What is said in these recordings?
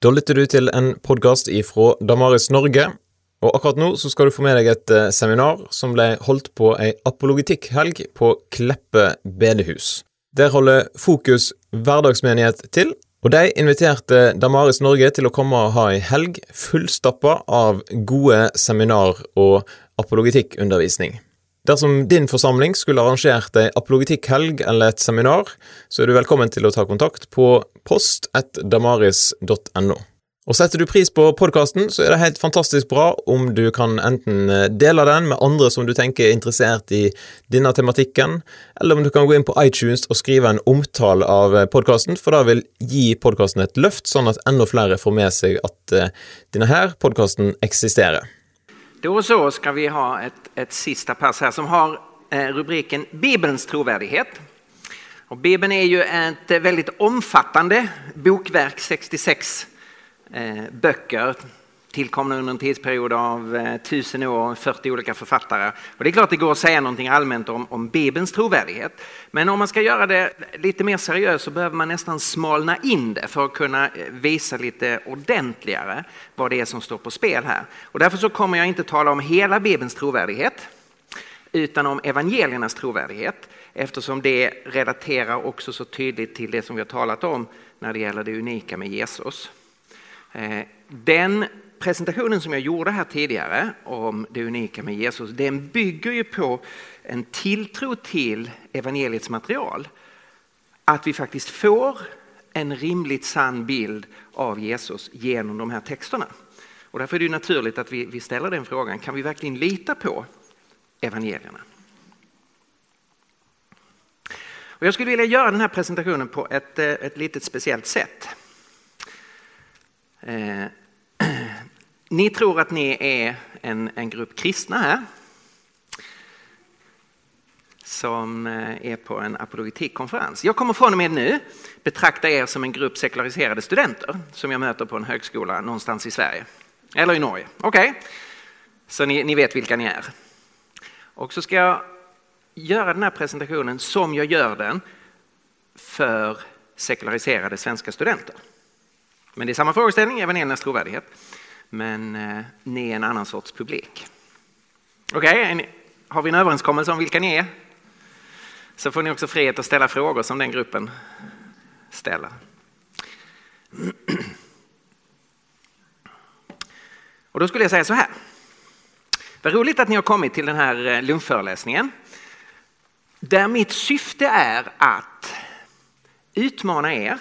Da lytter du til en podkast ifra Damaris Norge, og akkurat nå så skal du få med deg et eh, seminar som ble holdt på ei apologitikkhelg på Kleppe bedehus. Der holder Fokus hverdagsmenighet til, og de inviterte Damaris Norge til å komme og ha ei helg fullstappa av gode seminar og apologitikkundervisning. Dersom din forsamling skulle arrangert ei apologetikkhelg eller et seminar, så er du velkommen til å ta kontakt på post.damaris.no. Og Setter du pris på podkasten, så er det helt fantastisk bra om du kan enten eh, dele den med andre som du tenker er interessert i denne tematikken, eller om du kan gå inn på iTunes og skrive en omtale av eh, podkasten, for det vil gi podkasten et løft, sånn at enda flere får med seg at eh, denne her podkasten eksisterer. Då så ska vi ha ett, ett sista pass här som har eh, rubriken Bibelns trovärdighet. Och Bibeln är ju ett eh, väldigt omfattande bokverk, 66 eh, böcker tillkomna under en tidsperiod av eh, tusen år, 40 olika författare. Och det är klart det går att säga någonting allmänt om, om Bibelns trovärdighet. Men om man ska göra det lite mer seriöst så behöver man nästan smalna in det för att kunna eh, visa lite ordentligare vad det är som står på spel här. Och därför så kommer jag inte tala om hela Bibelns trovärdighet utan om evangeliernas trovärdighet eftersom det relaterar också så tydligt till det som vi har talat om när det gäller det unika med Jesus. Eh, den presentationen som jag gjorde här tidigare om det unika med Jesus, den bygger ju på en tilltro till evangeliets material. Att vi faktiskt får en rimligt sann bild av Jesus genom de här texterna. Och därför är det naturligt att vi, vi ställer den frågan, kan vi verkligen lita på evangelierna? Och jag skulle vilja göra den här presentationen på ett, eh, ett litet speciellt sätt. Eh, ni tror att ni är en, en grupp kristna här som eh, är på en apologetikkonferens. Jag kommer från och med nu betrakta er som en grupp sekulariserade studenter som jag möter på en högskola någonstans i Sverige. Eller i Norge. Okej, okay. så ni, ni vet vilka ni är. Och så ska jag göra den här presentationen som jag gör den för sekulariserade svenska studenter. Men det är samma frågeställning, evangeliernas trovärdighet. Men eh, ni är en annan sorts publik. Okej, okay, har vi en överenskommelse om vilka ni är? Så får ni också frihet att ställa frågor som den gruppen ställer. Och då skulle jag säga så här. Vad roligt att ni har kommit till den här eh, lunchföreläsningen. Där mitt syfte är att utmana er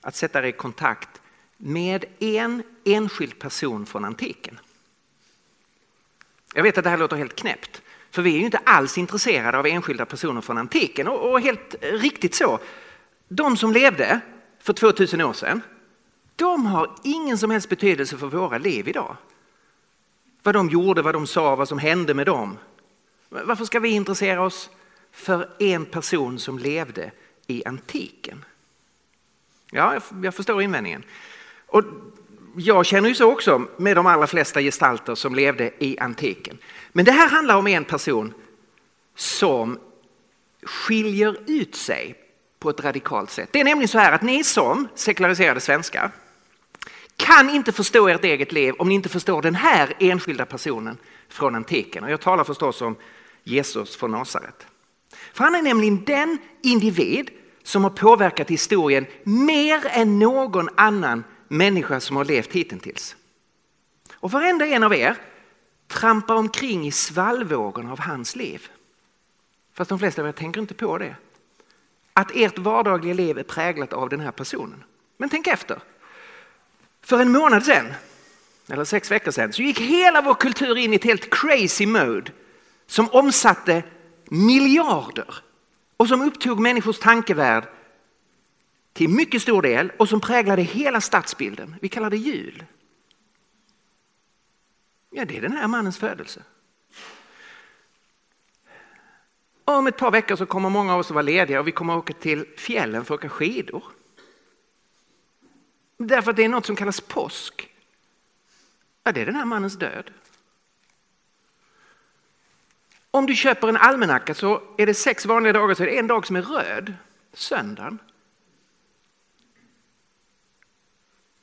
att sätta er i kontakt med en enskild person från antiken. Jag vet att det här låter helt knäppt, för vi är ju inte alls intresserade av enskilda personer från antiken och, och helt riktigt så. De som levde för 2000 år sedan, de har ingen som helst betydelse för våra liv idag. Vad de gjorde, vad de sa, vad som hände med dem. Varför ska vi intressera oss för en person som levde i antiken? Ja, jag förstår invändningen. Och jag känner ju så också med de allra flesta gestalter som levde i antiken. Men det här handlar om en person som skiljer ut sig på ett radikalt sätt. Det är nämligen så här att ni som sekulariserade svenskar kan inte förstå ert eget liv om ni inte förstår den här enskilda personen från antiken. Och jag talar förstås om Jesus från Nasaret. För han är nämligen den individ som har påverkat historien mer än någon annan människa som har levt hittills. Och varenda en av er trampar omkring i svallvågorna av hans liv. Fast de flesta av er tänker inte på det. Att ert vardagliga liv är präglat av den här personen. Men tänk efter. För en månad sedan, eller sex veckor sedan, så gick hela vår kultur in i ett helt crazy mode som omsatte miljarder och som upptog människors tankevärld till mycket stor del och som präglade hela stadsbilden. Vi kallar det jul. Ja, det är den här mannens födelse. Om ett par veckor så kommer många av oss att vara lediga och vi kommer att åka till fjällen för att åka skidor. Därför att det är något som kallas påsk. Ja, det är den här mannens död. Om du köper en almanacka så är det sex vanliga dagar så är det en dag som är röd, söndagen.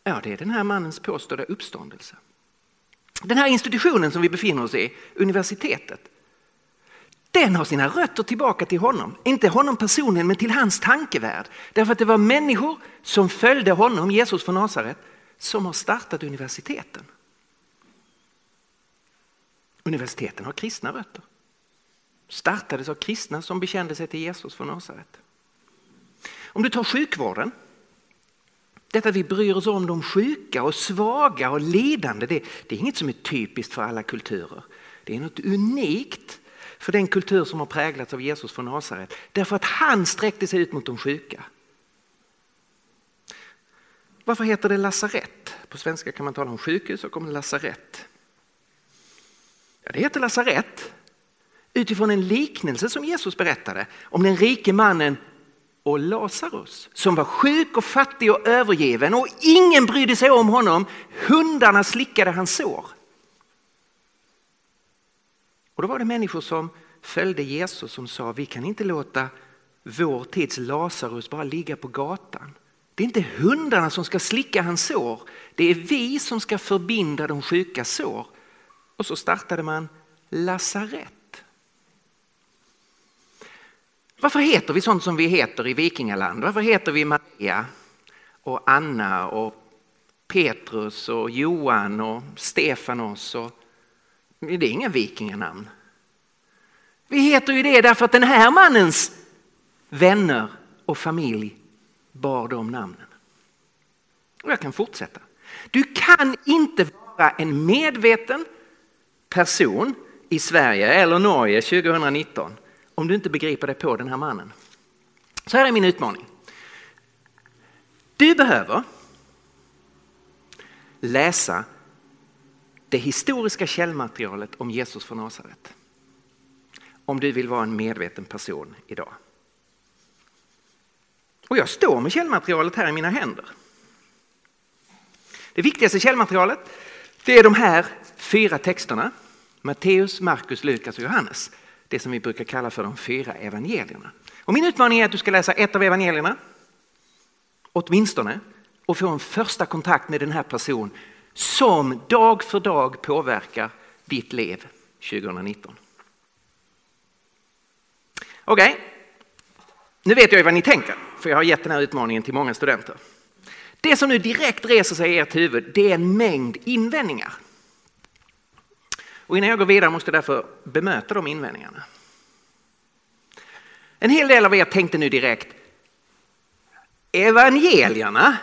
Ja, det är den här mannens påstådda uppståndelse. Den här institutionen som vi befinner oss i, universitetet, den har sina rötter tillbaka till honom. Inte honom personligen, men till hans tankevärld. Därför att det var människor som följde honom, Jesus från Nasaret, som har startat universiteten. Universiteten har kristna rötter. Startades av kristna som bekände sig till Jesus från Nasaret. Om du tar sjukvården. Detta att vi bryr oss om de sjuka och svaga och lidande, det, det är inget som är typiskt för alla kulturer. Det är något unikt för den kultur som har präglats av Jesus från Nasaret. Därför att han sträckte sig ut mot de sjuka. Varför heter det lasarett? På svenska kan man tala om sjukhus och om lasarett. Ja, det heter lasarett utifrån en liknelse som Jesus berättade om den rike mannen och Lazarus som var sjuk och fattig och övergiven och ingen brydde sig om honom. Hundarna slickade hans sår. Och då var det människor som följde Jesus som sa vi kan inte låta vår tids Lazarus bara ligga på gatan. Det är inte hundarna som ska slicka hans sår. Det är vi som ska förbinda de sjuka sår. Och så startade man lasarett. Varför heter vi sånt som vi heter i Vikingaland? Varför heter vi Maria och Anna och Petrus och Johan och Stefanos? Och... Det är inga vikinganamn. Vi heter ju det därför att den här mannens vänner och familj bar de namnen. Och jag kan fortsätta. Du kan inte vara en medveten person i Sverige eller Norge 2019 om du inte begriper dig på den här mannen. Så här är min utmaning. Du behöver läsa det historiska källmaterialet om Jesus från Nasaret. Om du vill vara en medveten person idag. Och jag står med källmaterialet här i mina händer. Det viktigaste källmaterialet det är de här fyra texterna. Matteus, Markus, Lukas och Johannes det som vi brukar kalla för de fyra evangelierna. Och min utmaning är att du ska läsa ett av evangelierna, åtminstone, och få en första kontakt med den här personen som dag för dag påverkar ditt liv 2019. Okej, okay. nu vet jag ju vad ni tänker, för jag har gett den här utmaningen till många studenter. Det som nu direkt reser sig i ert huvud, det är en mängd invändningar. Och innan jag går vidare måste jag därför bemöta de invändningarna. En hel del av er tänkte nu direkt, evangelierna,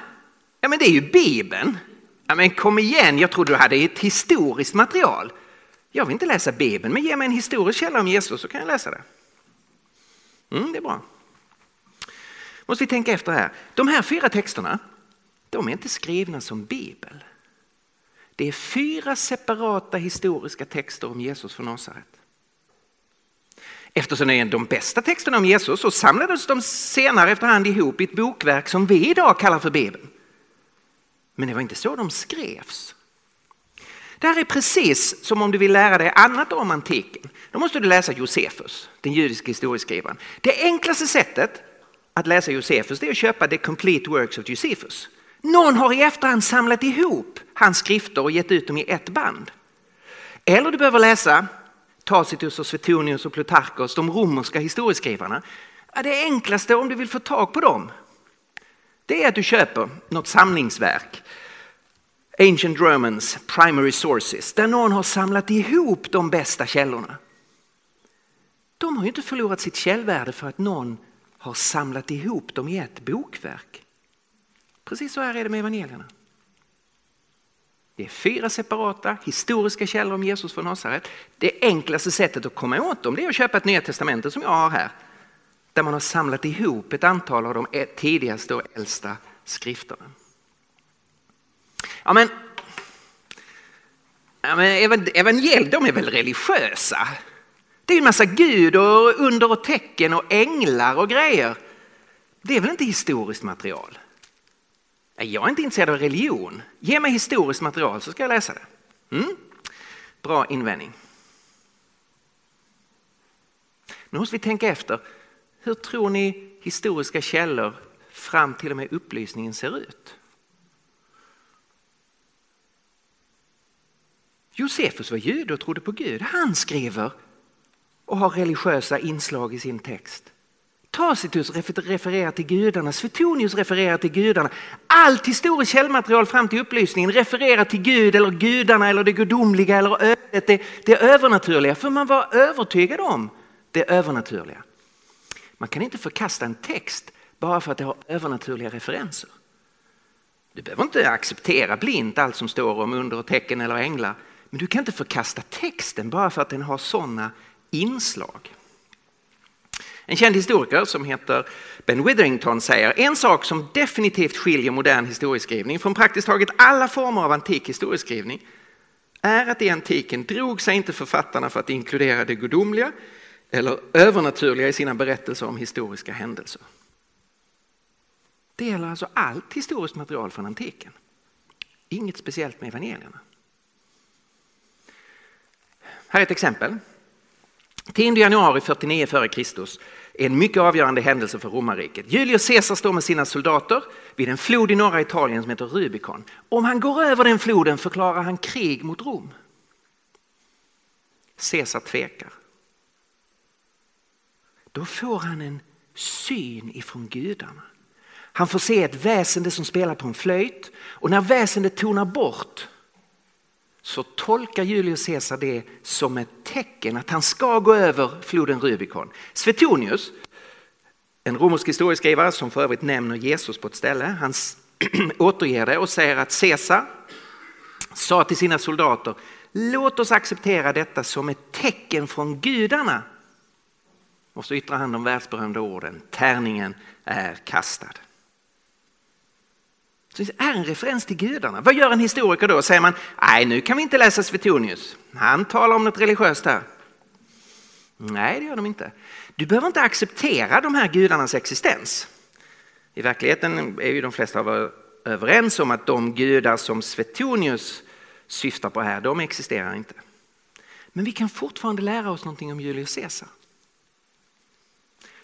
ja men det är ju Bibeln. Ja men kom igen, jag trodde du hade ett historiskt material. Jag vill inte läsa Bibeln, men ge mig en historisk källa om Jesus så kan jag läsa det. Mm, det är bra. Måste vi tänka efter här. De här fyra texterna, de är inte skrivna som Bibel. Det är fyra separata historiska texter om Jesus från Nasaret. Eftersom det är de bästa texterna om Jesus så samlades de senare efterhand ihop i ett bokverk som vi idag kallar för Bibeln. Men det var inte så de skrevs. Det här är precis som om du vill lära dig annat om antiken. Då måste du läsa Josefus, den judiska historieskrivaren. Det enklaste sättet att läsa Josefus är att köpa The Complete Works of Josefus. Någon har i efterhand samlat ihop hans skrifter och gett ut dem i ett band. Eller du behöver läsa Tacitus och Suetonius och Plutarkos, de romerska historieskrivarna. Det enklaste om du vill få tag på dem, det är att du köper något samlingsverk. Ancient Romans Primary Sources, där någon har samlat ihop de bästa källorna. De har ju inte förlorat sitt källvärde för att någon har samlat ihop dem i ett bokverk. Precis så här är det med evangelierna. Det är fyra separata historiska källor om Jesus från Nasaret. Det enklaste sättet att komma åt dem är att köpa ett Nya Testamente som jag har här. Där man har samlat ihop ett antal av de tidigaste och äldsta skrifterna. Ja, men, ja, men evangelier de är väl religiösa? Det är en massa Gud och under och tecken och änglar och grejer. Det är väl inte historiskt material? Jag är inte intresserad av religion. Ge mig historiskt material så ska jag läsa det. Mm. Bra invändning. Nu måste vi tänka efter. Hur tror ni historiska källor fram till och med upplysningen ser ut? Josefus var jude och trodde på Gud. Han skriver och har religiösa inslag i sin text. Tacitus refererar till gudarna, Svetonius refererar till gudarna. Allt historiskt källmaterial fram till upplysningen refererar till Gud eller gudarna eller det gudomliga eller ödet, det, det övernaturliga. För man var övertygad om det övernaturliga. Man kan inte förkasta en text bara för att det har övernaturliga referenser. Du behöver inte acceptera blint allt som står om under och tecken eller änglar. Men du kan inte förkasta texten bara för att den har sådana inslag. En känd historiker som heter Ben Witherington säger en sak som definitivt skiljer modern historieskrivning från praktiskt taget alla former av antik historieskrivning är att i antiken drog sig inte författarna för att inkludera det gudomliga eller övernaturliga i sina berättelser om historiska händelser. Det gäller alltså allt historiskt material från antiken. Inget speciellt med evangelierna. Här är ett exempel. 10 januari 49 f.Kr. är en mycket avgörande händelse för romarriket. Julius Caesar står med sina soldater vid en flod i norra Italien som heter Rubicon. Om han går över den floden förklarar han krig mot Rom. Caesar tvekar. Då får han en syn ifrån gudarna. Han får se ett väsende som spelar på en flöjt och när väsendet tonar bort så tolkar Julius Caesar det som ett tecken att han ska gå över floden Rubicon. Svetonius, en romersk historieskrivare som för övrigt nämner Jesus på ett ställe, han återger det och säger att Caesar sa till sina soldater låt oss acceptera detta som ett tecken från gudarna. Och så yttrar han de världsberömda orden, tärningen är kastad. Så det är en referens till gudarna. Vad gör en historiker då? Säger man, nej nu kan vi inte läsa Svetonius. Han talar om något religiöst här. Nej, det gör de inte. Du behöver inte acceptera de här gudarnas existens. I verkligheten är ju de flesta av er överens om att de gudar som Svetonius syftar på här, de existerar inte. Men vi kan fortfarande lära oss någonting om Julius Caesar.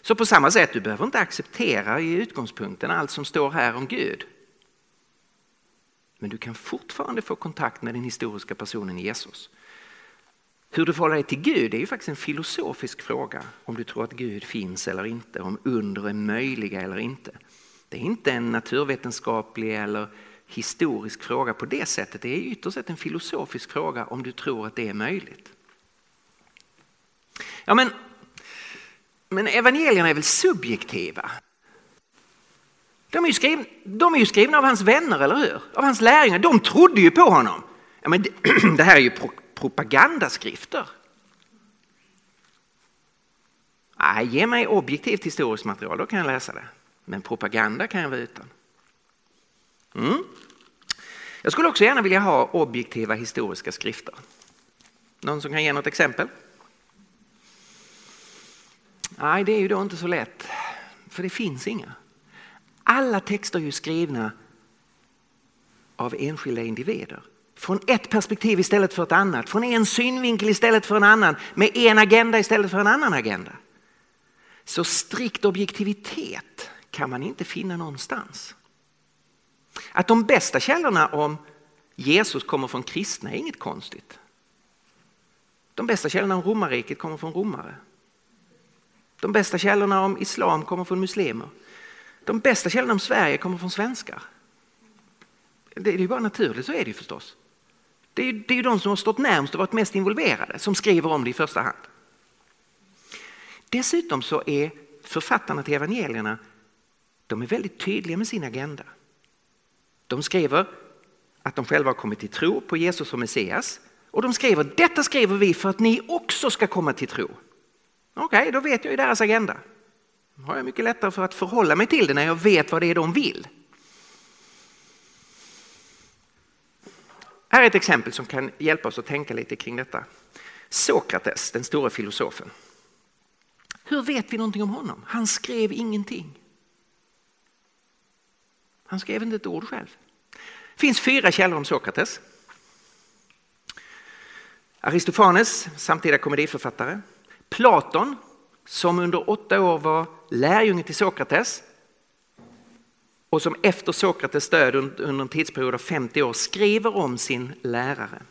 Så på samma sätt, du behöver inte acceptera i utgångspunkten allt som står här om Gud. Men du kan fortfarande få kontakt med den historiska personen Jesus. Hur du förhåller dig till Gud är ju faktiskt en filosofisk fråga. Om du tror att Gud finns eller inte, om under är möjliga eller inte. Det är inte en naturvetenskaplig eller historisk fråga på det sättet. Det är ytterst sett en filosofisk fråga om du tror att det är möjligt. Ja, men, men evangelierna är väl subjektiva? De är, ju skrivna, de är ju skrivna av hans vänner, eller hur? Av hans lärjungar. De trodde ju på honom. Ja, men det, det här är ju propagandaskrifter. Nej, ge mig objektivt historiskt material, då kan jag läsa det. Men propaganda kan jag vara utan. Mm. Jag skulle också gärna vilja ha objektiva historiska skrifter. Någon som kan ge något exempel? Nej, det är ju då inte så lätt, för det finns inga. Alla texter är ju skrivna av enskilda individer. Från ett perspektiv istället för ett annat, från en synvinkel istället för en annan, med en agenda istället för en annan agenda. Så strikt objektivitet kan man inte finna någonstans. Att de bästa källorna om Jesus kommer från kristna är inget konstigt. De bästa källorna om romarriket kommer från romare. De bästa källorna om islam kommer från muslimer. De bästa källorna om Sverige kommer från svenskar. Det är ju bara naturligt, så är det ju förstås. Det är ju, det är ju de som har stått närmst och varit mest involverade som skriver om det i första hand. Dessutom så är författarna till evangelierna de är väldigt tydliga med sin agenda. De skriver att de själva har kommit till tro på Jesus som Messias och de skriver detta skriver vi för att ni också ska komma till tro. Okej, okay, då vet jag ju deras agenda har jag mycket lättare för att förhålla mig till det när jag vet vad det är de vill. Här är ett exempel som kan hjälpa oss att tänka lite kring detta. Sokrates, den stora filosofen. Hur vet vi någonting om honom? Han skrev ingenting. Han skrev inte ett ord själv. Det finns fyra källor om Sokrates. Aristofanes, samtida komediförfattare. Platon, som under åtta år var lärjunge till Sokrates och som efter Sokrates död under en tidsperiod av 50 år skriver om sin lärare.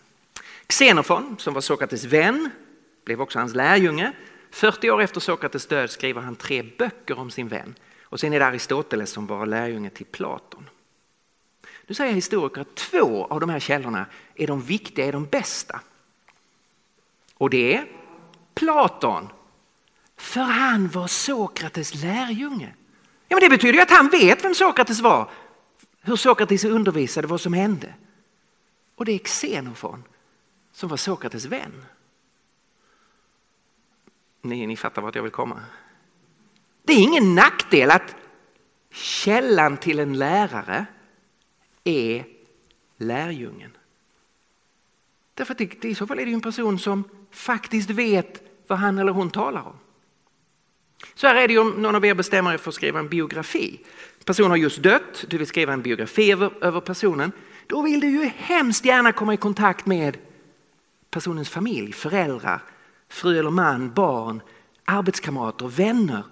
Xenofon, som var Sokrates vän, blev också hans lärjunge. 40 år efter Sokrates död skriver han tre böcker om sin vän. Och sen är det Aristoteles som var lärjunge till Platon. Nu säger historiker att två av de här källorna är de viktiga, är de bästa. Och det är Platon. För han var Sokrates lärjunge. Ja, men det betyder ju att han vet vem Sokrates var, hur Sokrates undervisade, vad som hände. Och det är Xenofon som var Sokrates vän. Ni, ni fattar vart jag vill komma. Det är ingen nackdel att källan till en lärare är lärjungen. Därför att det, i så fall är det ju en person som faktiskt vet vad han eller hon talar om. Så här är det ju om någon av er bestämmer er för att skriva en biografi. Personen har just dött, du vill skriva en biografi över, över personen. Då vill du ju hemskt gärna komma i kontakt med personens familj, föräldrar, fru eller man, barn, arbetskamrater, vänner.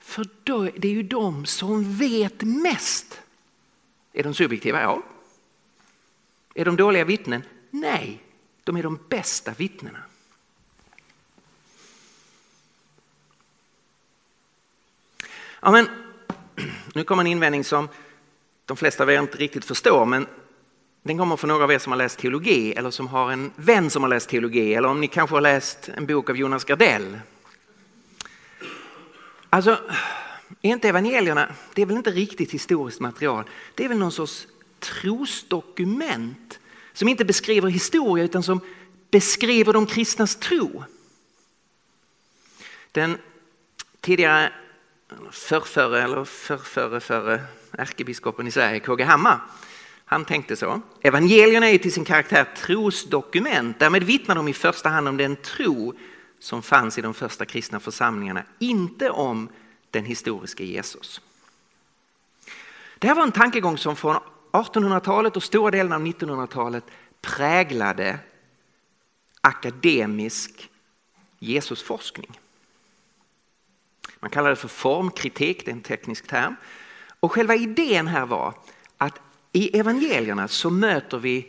För då, det är ju de som vet mest. Är de subjektiva? Ja. Är de dåliga vittnen? Nej, de är de bästa vittnena. Ja, men, nu kommer en invändning som de flesta av er inte riktigt förstår, men den kommer från några av er som har läst teologi eller som har en vän som har läst teologi eller om ni kanske har läst en bok av Jonas Gardell. Alltså, är inte evangelierna, det är väl inte riktigt historiskt material. Det är väl någon sorts trosdokument som inte beskriver historia utan som beskriver de kristnas tro. Den tidigare förrförre eller förrförre förre ärkebiskopen i Sverige, KG Hammar, han tänkte så. Evangelierna är till sin karaktär trosdokument. Därmed vittnar de i första hand om den tro som fanns i de första kristna församlingarna, inte om den historiska Jesus. Det här var en tankegång som från 1800-talet och stora delen av 1900-talet präglade akademisk Jesusforskning. Man kallar det för formkritik, det är en teknisk term. Och själva idén här var att i evangelierna så möter vi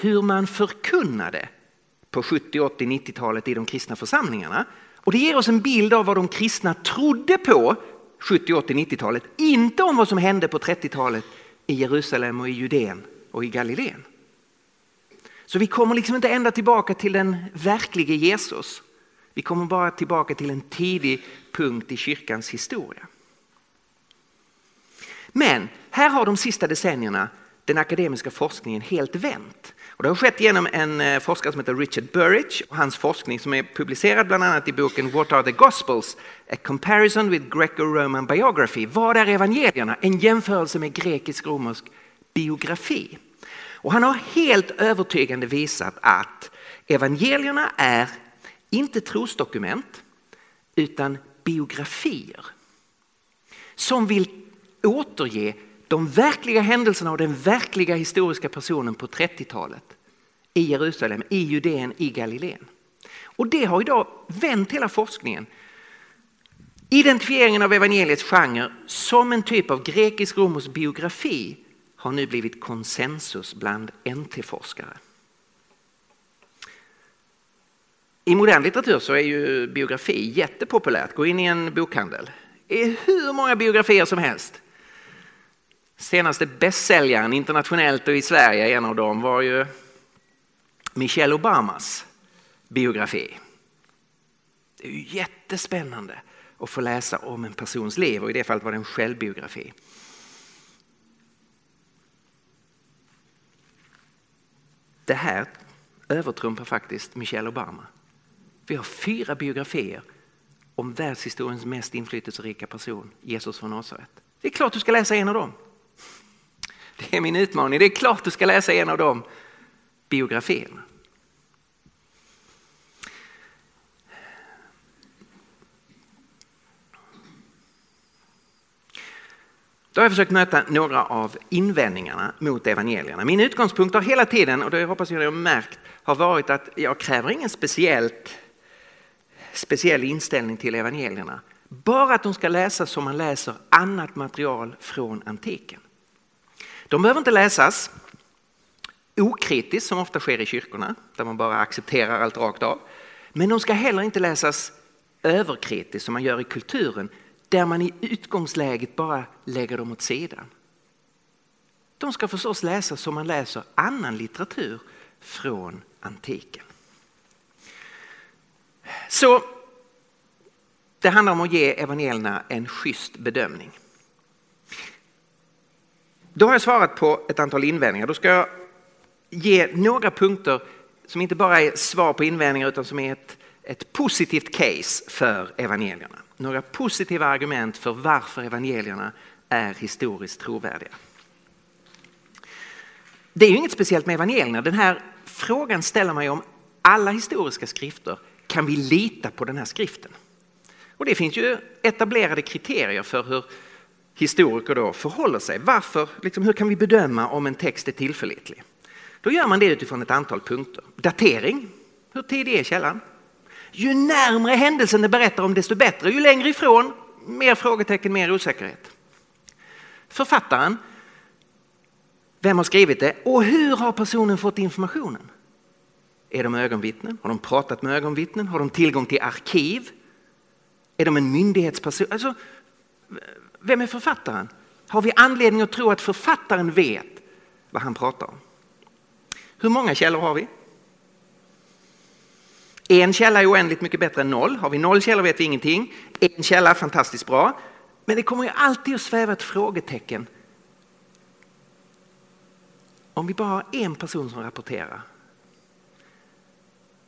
hur man förkunnade på 70, 80, 90-talet i de kristna församlingarna. Och det ger oss en bild av vad de kristna trodde på 70, 80, 90-talet. Inte om vad som hände på 30-talet i Jerusalem och i Judeen och i Galileen. Så vi kommer liksom inte ända tillbaka till den verklige Jesus. Vi kommer bara tillbaka till en tidig punkt i kyrkans historia. Men här har de sista decennierna den akademiska forskningen helt vänt. Och det har skett genom en eh, forskare som heter Richard Burridge och hans forskning som är publicerad bland annat i boken What are the Gospels? A comparison with Greco-Roman biography. Vad är evangelierna? En jämförelse med grekisk-romersk biografi. Och han har helt övertygande visat att evangelierna är inte trosdokument utan biografier som vill återge de verkliga händelserna och den verkliga historiska personen på 30-talet i Jerusalem, i Judeen, i Galileen. Och det har idag vänt hela forskningen. Identifieringen av evangeliets genre som en typ av grekisk-romersk biografi har nu blivit konsensus bland NT-forskare. I modern litteratur så är ju biografi jättepopulärt. Gå in i en bokhandel. Det är hur många biografier som helst. Senaste bästsäljaren internationellt och i Sverige, en av dem var ju Michelle Obamas biografi. Det är ju jättespännande att få läsa om en persons liv och i det fallet var det en självbiografi. Det här övertrumpar faktiskt Michelle Obama. Vi har fyra biografier om världshistoriens mest inflytelserika person, Jesus från Nasaret. Det är klart du ska läsa en av dem. Det är min utmaning. Det är klart du ska läsa en av de biografierna. Då har jag försökt möta några av invändningarna mot evangelierna. Min utgångspunkt har hela tiden, och det hoppas jag att ni har märkt, har varit att jag kräver ingen speciellt, speciell inställning till evangelierna. Bara att de ska läsas som man läser annat material från antiken. De behöver inte läsas okritiskt som ofta sker i kyrkorna där man bara accepterar allt rakt av. Men de ska heller inte läsas överkritiskt som man gör i kulturen där man i utgångsläget bara lägger dem åt sidan. De ska förstås läsas som man läser annan litteratur från antiken. Så det handlar om att ge evangelierna en schysst bedömning. Då har jag svarat på ett antal invändningar. Då ska jag ge några punkter som inte bara är svar på invändningar utan som är ett, ett positivt case för evangelierna. Några positiva argument för varför evangelierna är historiskt trovärdiga. Det är ju inget speciellt med evangelierna. Den här frågan ställer man ju om alla historiska skrifter. Kan vi lita på den här skriften? Och det finns ju etablerade kriterier för hur historiker då förhåller sig. Varför, liksom, hur kan vi bedöma om en text är tillförlitlig? Då gör man det utifrån ett antal punkter. Datering, hur tidig är källan? Ju närmre händelsen det berättar om desto bättre, ju längre ifrån mer frågetecken, mer osäkerhet. Författaren, vem har skrivit det och hur har personen fått informationen? Är de ögonvittnen? Har de pratat med ögonvittnen? Har de tillgång till arkiv? Är de en myndighetsperson? Alltså, vem är författaren? Har vi anledning att tro att författaren vet vad han pratar om? Hur många källor har vi? En källa är oändligt mycket bättre än noll. Har vi noll källor vet vi ingenting. En källa, är fantastiskt bra. Men det kommer ju alltid att sväva ett frågetecken. Om vi bara har en person som rapporterar,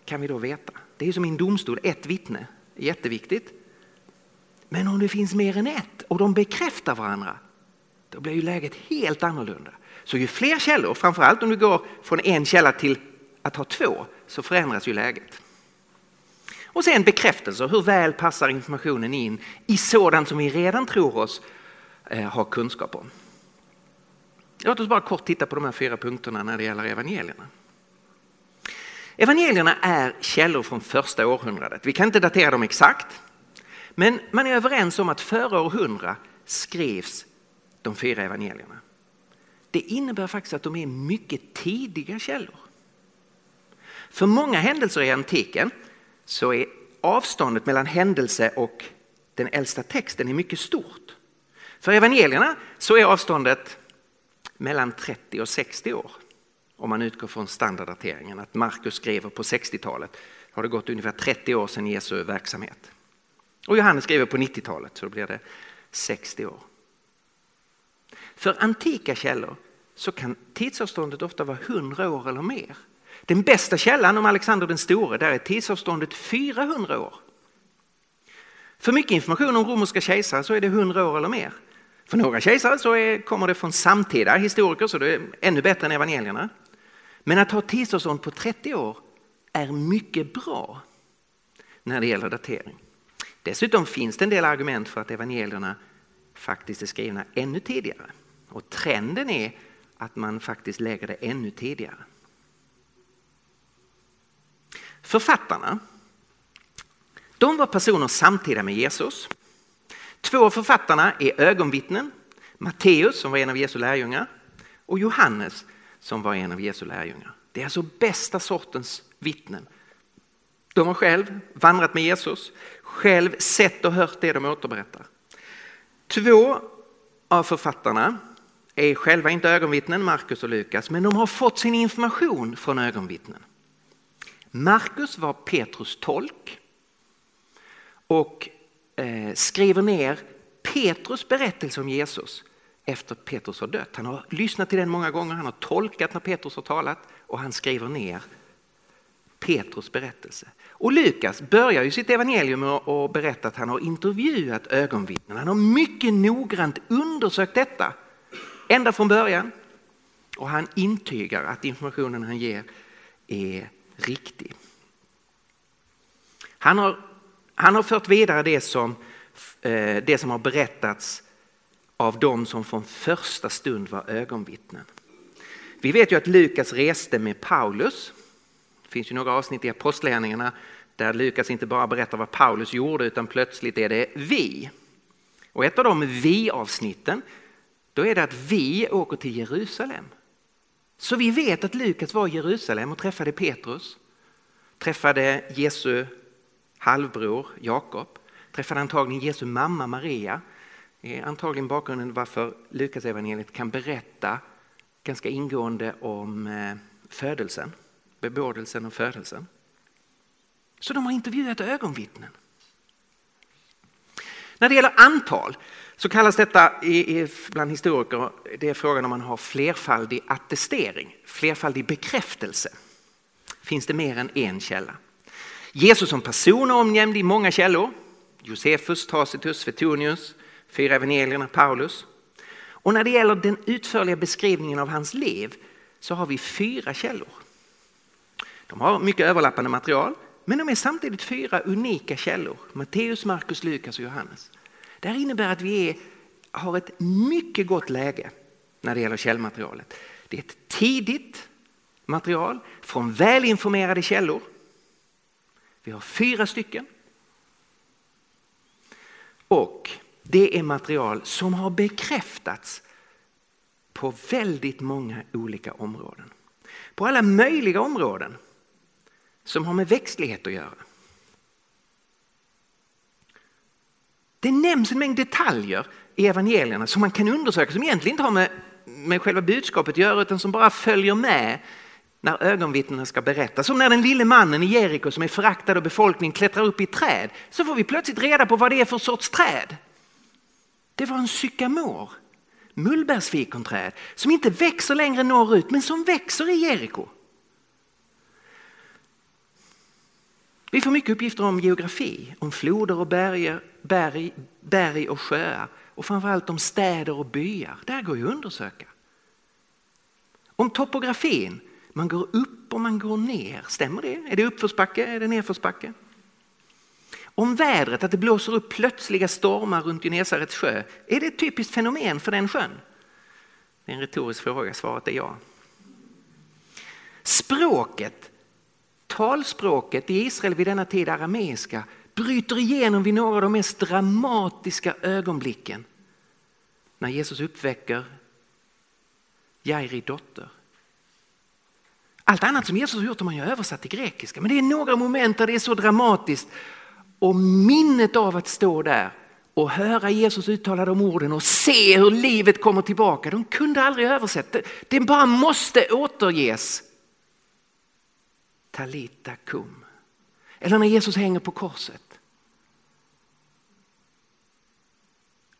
kan vi då veta? Det är som i en domstol, ett vittne är jätteviktigt. Men om det finns mer än ett och de bekräftar varandra, då blir ju läget helt annorlunda. Så ju fler källor, framförallt om du går från en källa till att ha två, så förändras ju läget. Och sen bekräftelser, hur väl passar informationen in i sådant som vi redan tror oss eh, ha kunskap om. Låt oss bara kort titta på de här fyra punkterna när det gäller evangelierna. Evangelierna är källor från första århundradet. Vi kan inte datera dem exakt, men man är överens om att före århundra skrevs de fyra evangelierna. Det innebär faktiskt att de är mycket tidiga källor. För många händelser i antiken så är avståndet mellan händelse och den äldsta texten är mycket stort. För evangelierna så är avståndet mellan 30 och 60 år. Om man utgår från standarddateringen, att Markus skriver på 60-talet har det gått ungefär 30 år sedan Jesu verksamhet. Och Johannes skriver på 90-talet så då blir det 60 år. För antika källor så kan tidsavståndet ofta vara 100 år eller mer. Den bästa källan om Alexander den store, där är tidsavståndet 400 år. För mycket information om romerska kejsare så är det 100 år eller mer. För några kejsare så är, kommer det från samtida historiker så det är ännu bättre än evangelierna. Men att ha tidsavstånd på 30 år är mycket bra när det gäller datering. Dessutom finns det en del argument för att evangelierna faktiskt är skrivna ännu tidigare. Och trenden är att man faktiskt lägger det ännu tidigare. Författarna, de var personer samtida med Jesus. Två av författarna är ögonvittnen. Matteus som var en av Jesu lärjungar och Johannes som var en av Jesu lärjungar. Det är alltså bästa sortens vittnen. De har själv vandrat med Jesus, själv sett och hört det de återberättar. Två av författarna är själva inte ögonvittnen, Markus och Lukas, men de har fått sin information från ögonvittnen. Markus var Petrus tolk och eh, skriver ner Petrus berättelse om Jesus efter Petrus har dött. Han har lyssnat till den många gånger, han har tolkat när Petrus har talat och han skriver ner Petrus berättelse. Och Lukas börjar ju sitt evangelium med att berätta att han har intervjuat ögonvittnen. Han har mycket noggrant undersökt detta ända från början. Och han intygar att informationen han ger är riktig. Han har, han har fört vidare det som, eh, det som har berättats av de som från första stund var ögonvittnen. Vi vet ju att Lukas reste med Paulus. Det finns ju några avsnitt i Apostlagärningarna där Lukas inte bara berättar vad Paulus gjorde utan plötsligt är det vi. Och ett av de vi-avsnitten, då är det att vi åker till Jerusalem Så vi vet att Lukas var i Jerusalem och träffade Petrus, träffade Jesu halvbror Jakob, träffade antagligen Jesu mamma Maria. Det är antagligen bakgrunden varför Lukas evangeliet kan berätta ganska ingående om eh, födelsen, bebådelsen och födelsen. Så de har intervjuat ögonvittnen. När det gäller antal så kallas detta bland historiker, det är frågan om man har flerfaldig attestering, flerfaldig bekräftelse. Finns det mer än en källa? Jesus som person är omnämnd i många källor. Josefus, Tacitus, Svetonius, fyra evangelierna, Paulus. Och när det gäller den utförliga beskrivningen av hans liv så har vi fyra källor. De har mycket överlappande material men de är samtidigt fyra unika källor. Matteus, Markus, Lukas och Johannes. Det här innebär att vi är, har ett mycket gott läge när det gäller källmaterialet. Det är ett tidigt material från välinformerade källor. Vi har fyra stycken. Och det är material som har bekräftats på väldigt många olika områden. På alla möjliga områden som har med växtlighet att göra. Det nämns en mängd detaljer i evangelierna som man kan undersöka som egentligen inte har med, med själva budskapet att göra utan som bara följer med när ögonvittnena ska berätta. Som när den lille mannen i Jeriko som är föraktad av befolkningen klättrar upp i ett träd så får vi plötsligt reda på vad det är för sorts träd. Det var en sykamor, mullbärsfikonträd som inte växer längre norrut men som växer i Jeriko. Vi får mycket uppgifter om geografi, om floder och berg, berg, berg och sjöar och framförallt om städer och byar. Där går ju att undersöka. Om topografin, man går upp och man går ner. Stämmer det? Är det uppförsbacke? Är det nedförsbacke? Om vädret, att det blåser upp plötsliga stormar runt Genesarets sjö. Är det ett typiskt fenomen för den sjön? Det är en retorisk fråga, svaret är ja. Språket Talspråket i Israel vid denna tid, arameiska, bryter igenom vid några av de mest dramatiska ögonblicken. När Jesus uppväcker Jairi dotter. Allt annat som Jesus har gjort har man ju översatt till grekiska men det är några moment där det är så dramatiskt. Och minnet av att stå där och höra Jesus uttala de orden och se hur livet kommer tillbaka. De kunde aldrig översätta, det bara måste återges Talita kum. Eller när Jesus hänger på korset.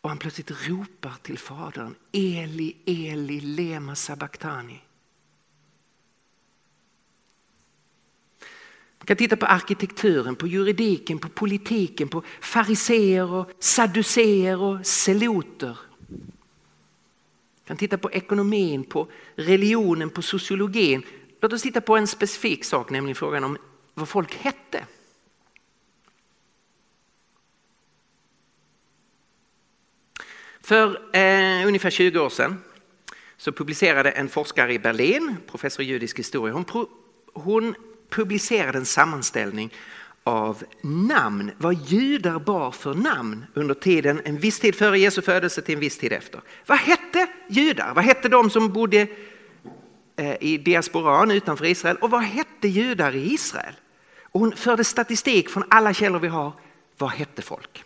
Och han plötsligt ropar till Fadern. Eli, Eli, lema sabachthani. Man kan titta på arkitekturen, på juridiken, på politiken, på fariseer och sadduceer och seloter. Man kan titta på ekonomin, på religionen, på sociologin. Låt oss titta på en specifik sak, nämligen frågan om vad folk hette. För eh, ungefär 20 år sedan så publicerade en forskare i Berlin, professor i judisk historia, hon, pro, hon publicerade en sammanställning av namn, vad judar bar för namn under tiden, en viss tid före Jesu födelse till en viss tid efter. Vad hette judar? Vad hette de som bodde eh, i diasporan utanför Israel och vad hette judar i Israel? Och hon förde statistik från alla källor vi har. Vad hette folk?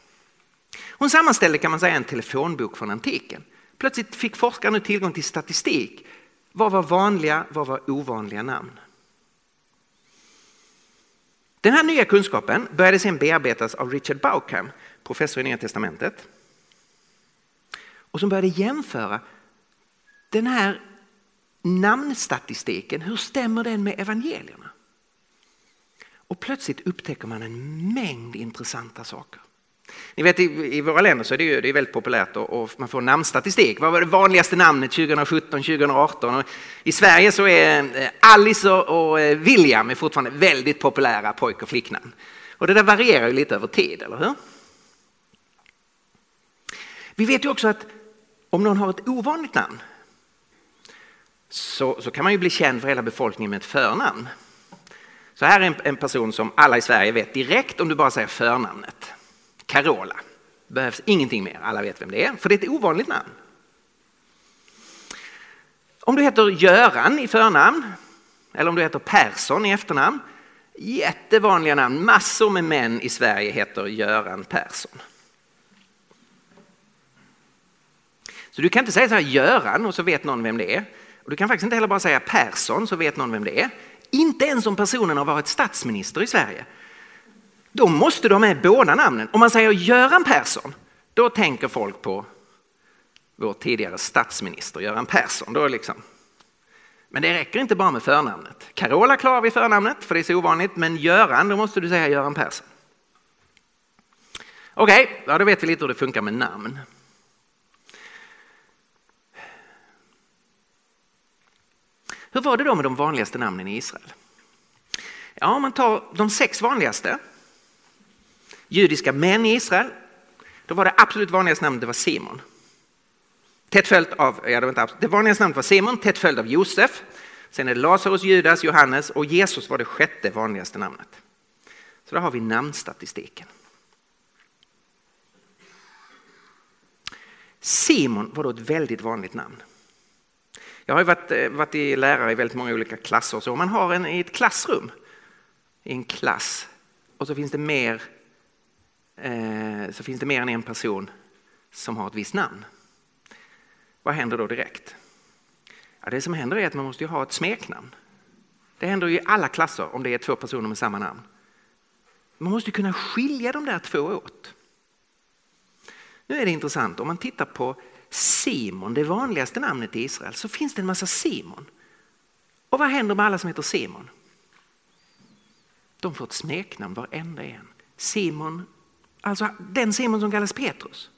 Hon sammanställde kan man säga en telefonbok från antiken. Plötsligt fick forskarna tillgång till statistik. Vad var vanliga, vad var ovanliga namn? Den här nya kunskapen började sedan bearbetas av Richard Bauckham, professor i Nya Testamentet. Och som började jämföra den här namnstatistiken, hur stämmer den med evangelierna? Och plötsligt upptäcker man en mängd intressanta saker. Ni vet i, våra länder så är det, ju, det är väldigt populärt och, man får namnstatistik. Vad var det vanligaste namnet 2017, 2018? Och I Sverige så är eh, Alice och eh, William är fortfarande väldigt populära pojk och flicknamn. Och det där varierar ju lite över tid, eller hur? Vi vet ju också att om någon har ett ovanligt namn så, så kan man ju bli känd för hela befolkningen med ett förnamn. Så här är en, en person som alla i Sverige vet direkt om du bara säger förnamnet. Carola. Behövs ingenting mer, alla vet vem det är, för det är ett ovanligt namn. Om du heter Göran i förnamn eller om du heter Persson i efternamn. Jättevanliga namn. Massor med män i Sverige heter Göran Persson. Så du kan inte säga så här Göran och så vet någon vem det är. Och du kan faktiskt inte heller bara säga Persson så vet någon vem det är. Inte ens om personen har varit statsminister i Sverige. Då måste du ha med båda namnen. Om man säger Göran Persson, då tänker folk på vår tidigare statsminister Göran Persson. Då liksom. Men det räcker inte bara med förnamnet. Carola klarar vi förnamnet för det är så ovanligt, men Göran, då måste du säga Göran Persson. Okej, okay, ja, då vet vi lite hur det funkar med namn. Hur var det då med de vanligaste namnen i Israel? Ja, om man tar de sex vanligaste judiska män i Israel, då var det absolut vanligaste namnet det var Simon. Tätt följt av, ja det, var inte det vanligaste namnet var Simon, tätt följd av Josef. Sen är det Lazarus, Judas, Johannes och Jesus var det sjätte vanligaste namnet. Så där har vi namnstatistiken. Simon var då ett väldigt vanligt namn. Jag har varit, eh, varit i lärare i väldigt många olika klasser. Så om man har en i ett klassrum, i en klass, och så finns det mer, Eh, så finns det mer än en person som har ett visst namn. Vad händer då direkt? Ja, det som händer är att man måste ha ett smeknamn. Det händer i alla klasser om det är två personer med samma namn. Man måste kunna skilja de där två åt. Nu är det intressant, om man tittar på Simon, det vanligaste namnet i Israel, så finns det en massa Simon. Och vad händer med alla som heter Simon? De får ett smeknamn varenda en. Simon, alltså den Simon som kallas Petrus.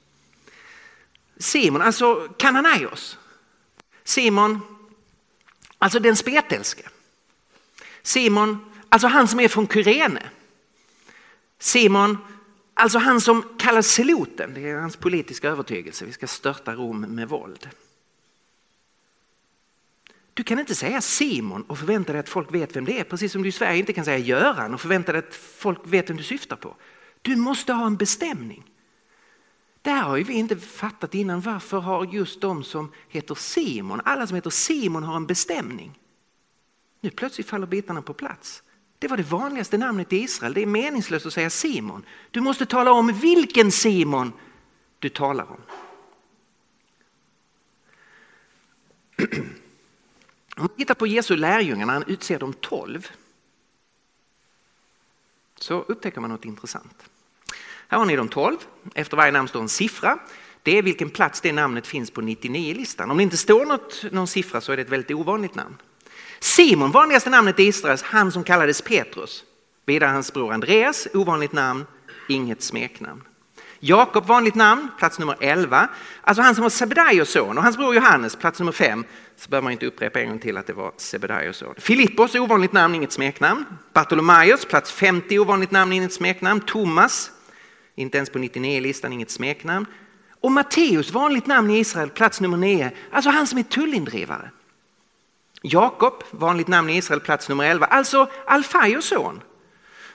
Simon, alltså Kananaios. Simon, alltså den spetälske. Simon, alltså han som är från Kyrene. Simon, alltså han som kallas Seloten, det är hans politiska övertygelse, vi ska störta Rom med våld. Du kan inte säga Simon och förvänta dig att folk vet vem det är, precis som du i Sverige inte kan säga Göran och förvänta dig att folk vet vem du syftar på. Du måste ha en bestämning. Det här har ju vi inte fattat innan. Varför har just de som heter Simon, alla som heter Simon har en bestämning? Nu plötsligt faller bitarna på plats. Det var det vanligaste namnet i Israel. Det är meningslöst att säga Simon. Du måste tala om vilken Simon du talar om. Om man tittar på Jesu lärjungar när han utser de tolv så upptäcker man något intressant. Här har ni de 12. Efter varje namn står en siffra. Det är vilken plats det namnet finns på 99-listan. Om det inte står något, någon siffra så är det ett väldigt ovanligt namn. Simon, vanligaste namnet i Israel, han som kallades Petrus. Vidare hans bror Andreas, ovanligt namn, inget smeknamn. Jakob, vanligt namn, plats nummer 11. Alltså han som var Sebedaios son och hans bror Johannes, plats nummer 5. Så behöver man inte upprepa en gång till att det var Sebedaios son. Filippos, ovanligt namn, inget smeknamn. Bartolomaios, plats 50, ovanligt namn, inget smeknamn. Thomas, inte ens på 99-listan, inget smeknamn. Och Matteus, vanligt namn i Israel, plats nummer 9, alltså han som är tullindrivare. Jakob, vanligt namn i Israel, plats nummer 11, alltså Alfaios son.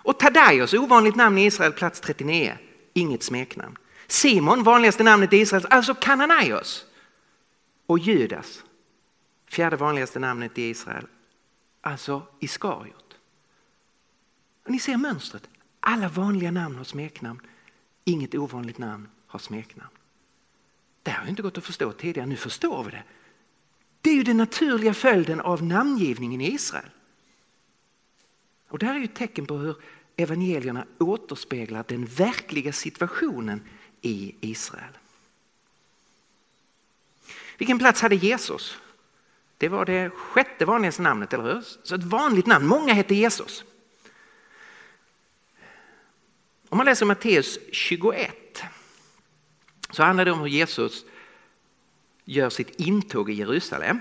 Och Tadaios, ovanligt namn i Israel, plats 39, inget smeknamn. Simon, vanligaste namnet i Israel, alltså Kananaios. Och Judas, fjärde vanligaste namnet i Israel, alltså Iskariot. Ni ser mönstret, alla vanliga namn har smeknamn. Inget ovanligt namn har smeknamn. Det har inte gått att förstå tidigare, nu förstår vi det. Det är ju den naturliga följden av namngivningen i Israel. Och det här är ju ett tecken på hur evangelierna återspeglar den verkliga situationen i Israel. Vilken plats hade Jesus? Det var det sjätte vanligaste namnet, eller hur? Så ett vanligt namn, många hette Jesus. Om man läser Matteus 21 så handlar det om hur Jesus gör sitt intåg i Jerusalem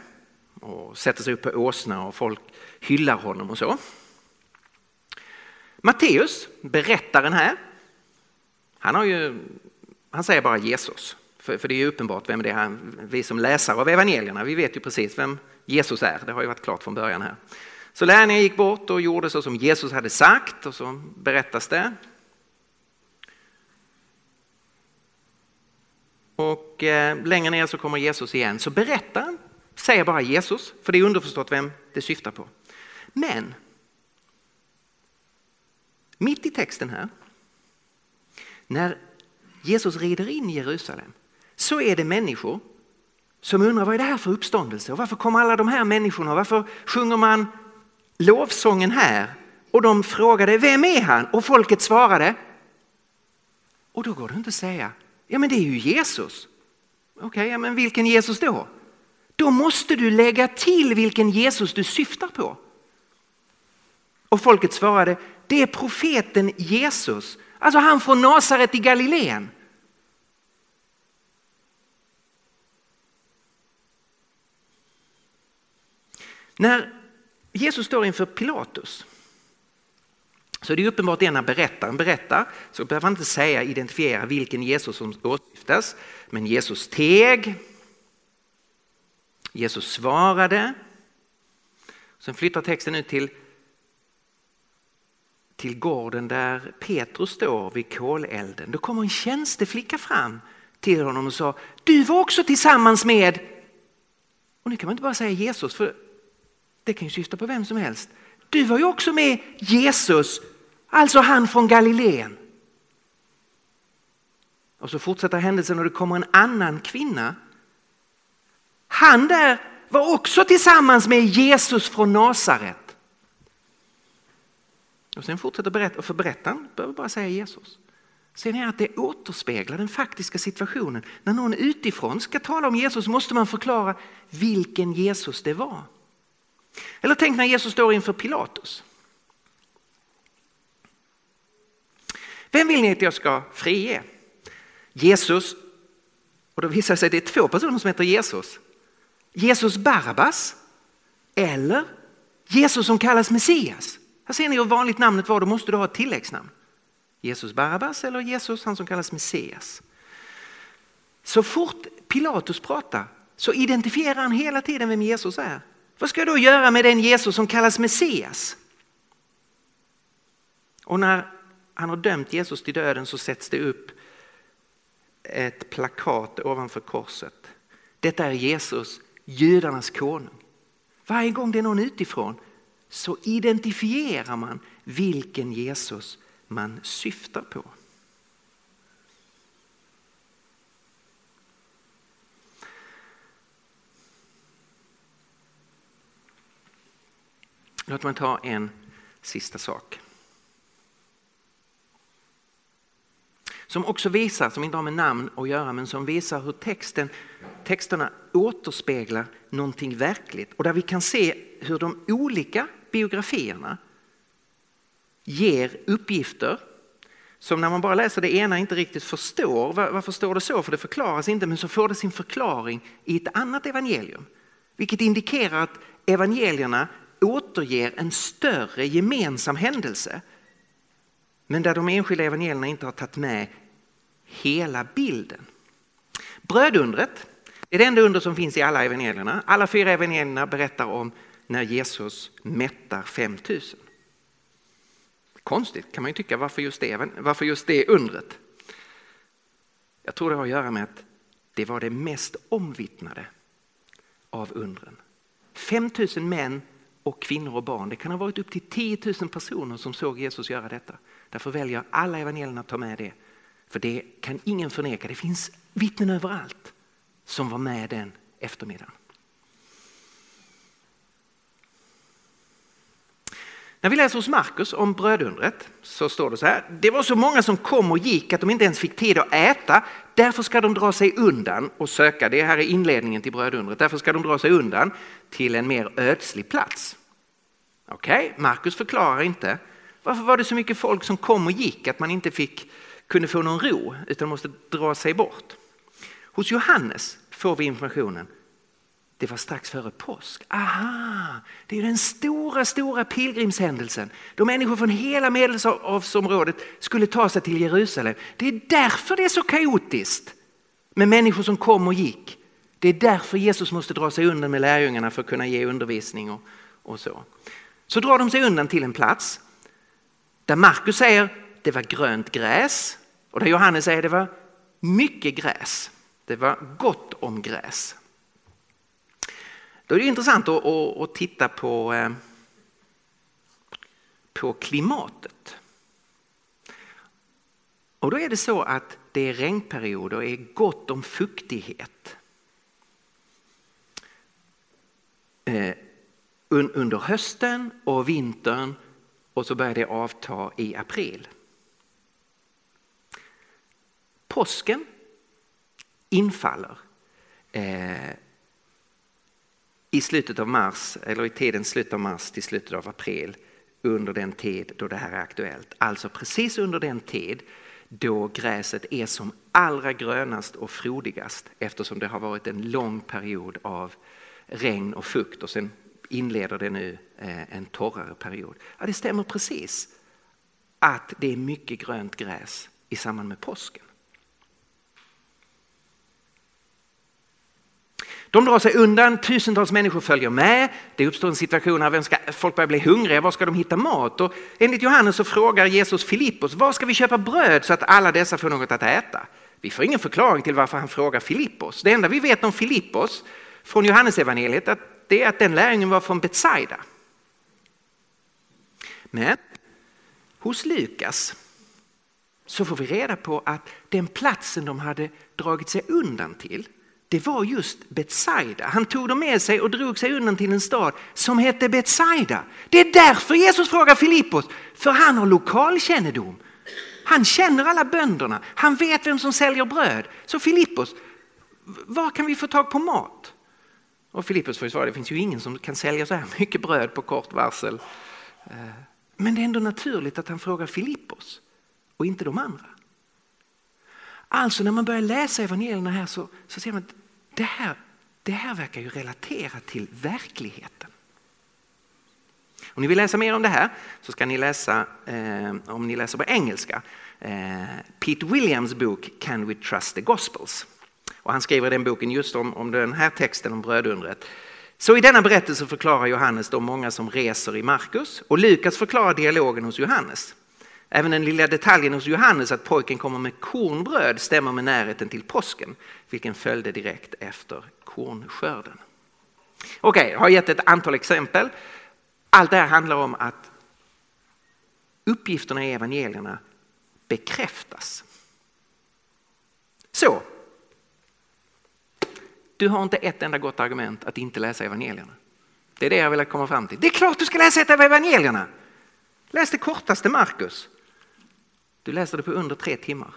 och sätter sig upp på åsna och folk hyllar honom och så. Matteus, berättaren här, han, har ju, han säger bara Jesus. För, för det är ju uppenbart vem det är. Han, vi som läsare av evangelierna, vi vet ju precis vem Jesus är. Det har ju varit klart från början här. Så lärjungarna gick bort och gjorde så som Jesus hade sagt och så berättas det. Och eh, längre ner så kommer Jesus igen, så berättar han säger bara Jesus, för det är underförstått vem det syftar på. Men mitt i texten här, när Jesus rider in i Jerusalem, så är det människor som undrar vad är det här för uppståndelse och varför kommer alla de här människorna varför sjunger man lovsången här? Och de frågade vem är han? Och folket svarade. Och då går det inte att säga, ja men det är ju Jesus. Okej, okay, ja, men vilken Jesus då? Då måste du lägga till vilken Jesus du syftar på. Och folket svarade, det är profeten Jesus, alltså han från Nasaret i Galileen. När Jesus står inför Pilatus så det är uppenbart det när berättaren berättar så behöver han inte säga identifiera vilken Jesus som åsyftas. Men Jesus teg. Jesus svarade. Sen flyttar texten ut till, till gården där Petrus står vid kolelden. Då kommer en tjänsteflicka fram till honom och sa du var också tillsammans med och nu kan man inte bara säga Jesus för det kan ju syfta på vem som helst. Du var ju också med Jesus, alltså han från Galileen. Och så fortsätter händelsen och det kommer en annan kvinna. Han där var också tillsammans med Jesus från Nasaret. Och sen fortsätter berätta, och för berättaren behöver bara säga Jesus. Ser ni att det återspeglar den faktiska situationen. När någon utifrån ska tala om Jesus måste man förklara vilken Jesus det var. Eller tänk när Jesus står inför Pilatus. Vem vill ni att jag ska frige? Jesus, och då visar det sig att det är två personer som heter Jesus. Jesus Barabbas eller Jesus som kallas Messias. Här ser ni hur vanligt namnet var, då måste du ha ett tilläggsnamn. Jesus Barabbas eller Jesus, han som kallas Messias. Så fort Pilatus pratar så identifierar han hela tiden vem Jesus är. Vad ska jag då göra med den Jesus som kallas Messias? Och när han har dömt Jesus till döden så sätts det upp ett plakat ovanför korset. Detta är Jesus, judarnas konung. Varje gång det är någon utifrån så identifierar man vilken Jesus man syftar på. Låt mig ta en sista sak. Som också visar, som inte har med namn att göra, men som visar hur texten, texterna återspeglar någonting verkligt. Och där vi kan se hur de olika biografierna ger uppgifter som när man bara läser det ena inte riktigt förstår. Varför står det så? För det förklaras inte, men så får det sin förklaring i ett annat evangelium. Vilket indikerar att evangelierna återger en större gemensam händelse. Men där de enskilda evangelierna inte har tagit med hela bilden. Brödundret är det enda under som finns i alla evangelierna. Alla fyra evangelierna berättar om när Jesus mättar 5000. Konstigt kan man ju tycka, varför just det, varför just det undret? Jag tror det har att göra med att det var det mest omvittnade av undren. 5000 män och kvinnor och barn. Det kan ha varit upp till 10 000 personer som såg Jesus göra detta. Därför väljer alla evangelierna att ta med det. För det kan ingen förneka. Det finns vittnen överallt som var med den eftermiddagen. När vi läser hos Markus om brödundret så står det så här. Det var så många som kom och gick att de inte ens fick tid att äta. Därför ska de dra sig undan och söka, det här är inledningen till brödundret, därför ska de dra sig undan till en mer ödslig plats. Okej, okay, Markus förklarar inte varför var det så mycket folk som kom och gick att man inte fick, kunde få någon ro utan måste dra sig bort. Hos Johannes får vi informationen det var strax före påsk. Aha, det är den stora, stora pilgrimshändelsen då människor från hela medelhavsområdet skulle ta sig till Jerusalem. Det är därför det är så kaotiskt med människor som kom och gick. Det är därför Jesus måste dra sig undan med lärjungarna för att kunna ge undervisning och, och så. Så drar de sig undan till en plats där Markus säger det var grönt gräs och där Johannes säger det var mycket gräs. Det var gott om gräs. Då är det intressant att, att, att titta på, eh, på klimatet. Och då är det så att det är regnperioder och är gott om fuktighet. Eh, under hösten och vintern och så börjar det avta i april. Påsken infaller eh, i slutet av mars, eller i tiden slutet av mars till slutet av april under den tid då det här är aktuellt. Alltså precis under den tid då gräset är som allra grönast och frodigast eftersom det har varit en lång period av regn och fukt och sen inleder det nu eh, en torrare period. Ja, det stämmer precis att det är mycket grönt gräs i samband med påsken. De drar sig undan, tusentals människor följer med. Det uppstår en situation här ska, folk börjar bli hungriga, var ska de hitta mat? Och enligt Johannes så frågar Jesus Filippos, var ska vi köpa bröd så att alla dessa får något att äta? Vi får ingen förklaring till varför han frågar Filippos. Det enda vi vet om Filippos från Johannes evangeliet är att den lärjungen var från Betsaida. Men hos Lukas så får vi reda på att den platsen de hade dragit sig undan till det var just Betsaida. Han tog dem med sig och drog sig undan till en stad som hette Betsaida. Det är därför Jesus frågar Filippos, för han har lokalkännedom. Han känner alla bönderna, han vet vem som säljer bröd. Så Filippos, var kan vi få tag på mat? Och Filippos får svara, det finns ju ingen som kan sälja så här mycket bröd på kort varsel. Eh, men det är ändå naturligt att han frågar Filippos och inte de andra. Alltså när man börjar läsa evangelierna här så, så ser man att det här, det här verkar ju relatera till verkligheten. Om ni vill läsa mer om det här så ska ni läsa, eh, om ni läser på engelska, eh, Pete Williams bok Can we trust the Gospels? Och han skriver den boken just om, om den här texten om brödundret. Så i denna berättelse förklarar Johannes de många som reser i Markus och Lukas förklarar dialogen hos Johannes. Även den lilla detaljen hos Johannes att pojken kommer med kornbröd stämmer med närheten till påsken, vilken följde direkt efter kornskörden. Okej, okay, jag har gett ett antal exempel. Allt det här handlar om att uppgifterna i evangelierna bekräftas. Så, du har inte ett enda gott argument att inte läsa evangelierna. Det är det jag vill komma fram till. Det är klart du ska läsa ett av evangelierna. Läs det kortaste Markus. Du läser det på under tre timmar.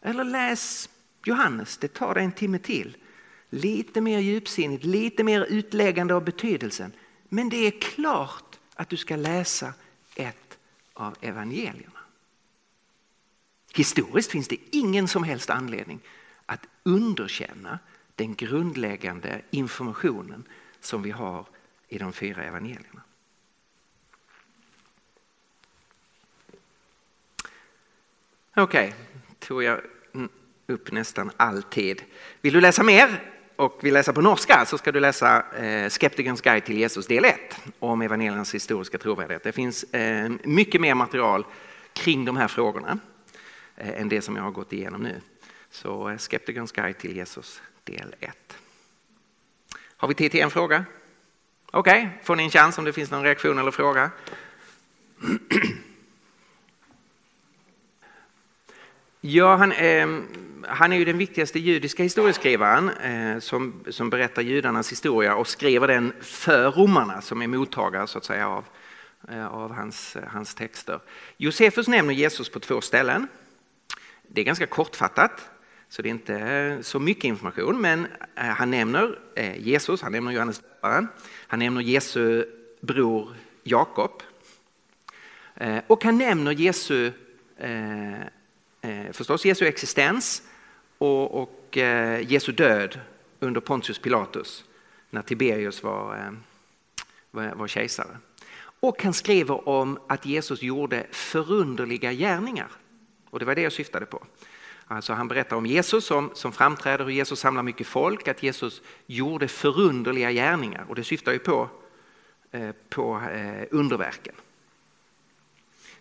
Eller läs Johannes, det tar dig en timme till. Lite mer djupsinnigt, lite mer utläggande av betydelsen. Men det är klart att du ska läsa ett av evangelierna. Historiskt finns det ingen som helst anledning att underkänna den grundläggande informationen som vi har i de fyra evangelierna. Okej, okay. tog jag upp nästan alltid. Vill du läsa mer och vill läsa på norska så ska du läsa eh, Skeptikerns guide till Jesus del 1 om evangeliernas historiska trovärdighet. Det finns eh, mycket mer material kring de här frågorna eh, än det som jag har gått igenom nu. Så eh, Skeptikerns guide till Jesus del 1. Har vi tid till en fråga? Okej, okay. får ni en chans om det finns någon reaktion eller fråga? Ja, han, eh, han är ju den viktigaste judiska historieskrivaren eh, som, som berättar judarnas historia och skriver den för romarna som är mottagare så att säga av, eh, av hans, eh, hans texter. Josefus nämner Jesus på två ställen. Det är ganska kortfattat, så det är inte eh, så mycket information, men eh, han nämner eh, Jesus, han nämner Johannes döparen, han nämner Jesu bror Jakob eh, och han nämner Jesu eh, Eh, förstås Jesu existens och, och eh, Jesu död under Pontius Pilatus när Tiberius var, eh, var, var kejsare. Och han skriver om att Jesus gjorde förunderliga gärningar. Och det var det jag syftade på. Alltså han berättar om Jesus som, som framträder, hur Jesus samlar mycket folk, att Jesus gjorde förunderliga gärningar. Och det syftar ju på, eh, på eh, underverken.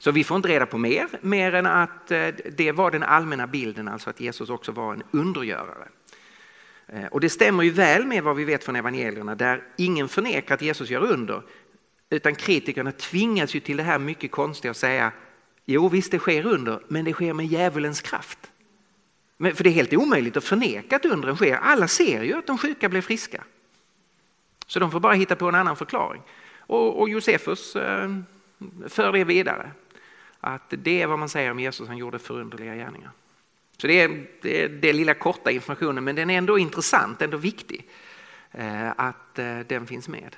Så vi får inte reda på mer, mer än att eh, det var den allmänna bilden, alltså att Jesus också var en undergörare. Eh, och det stämmer ju väl med vad vi vet från evangelierna där ingen förnekar att Jesus gör under. Utan kritikerna tvingas ju till det här mycket konstiga att säga jo visst det sker under men det sker med djävulens kraft. Men, för det är helt omöjligt att förneka att undren sker. Alla ser ju att de sjuka blir friska. Så de får bara hitta på en annan förklaring. Och, och Josefus eh, för det vidare. Att det är vad man säger om Jesus, han gjorde förunderliga gärningar. Så det är, det är lilla korta informationen men den är ändå intressant, ändå viktig eh, att eh, den finns med.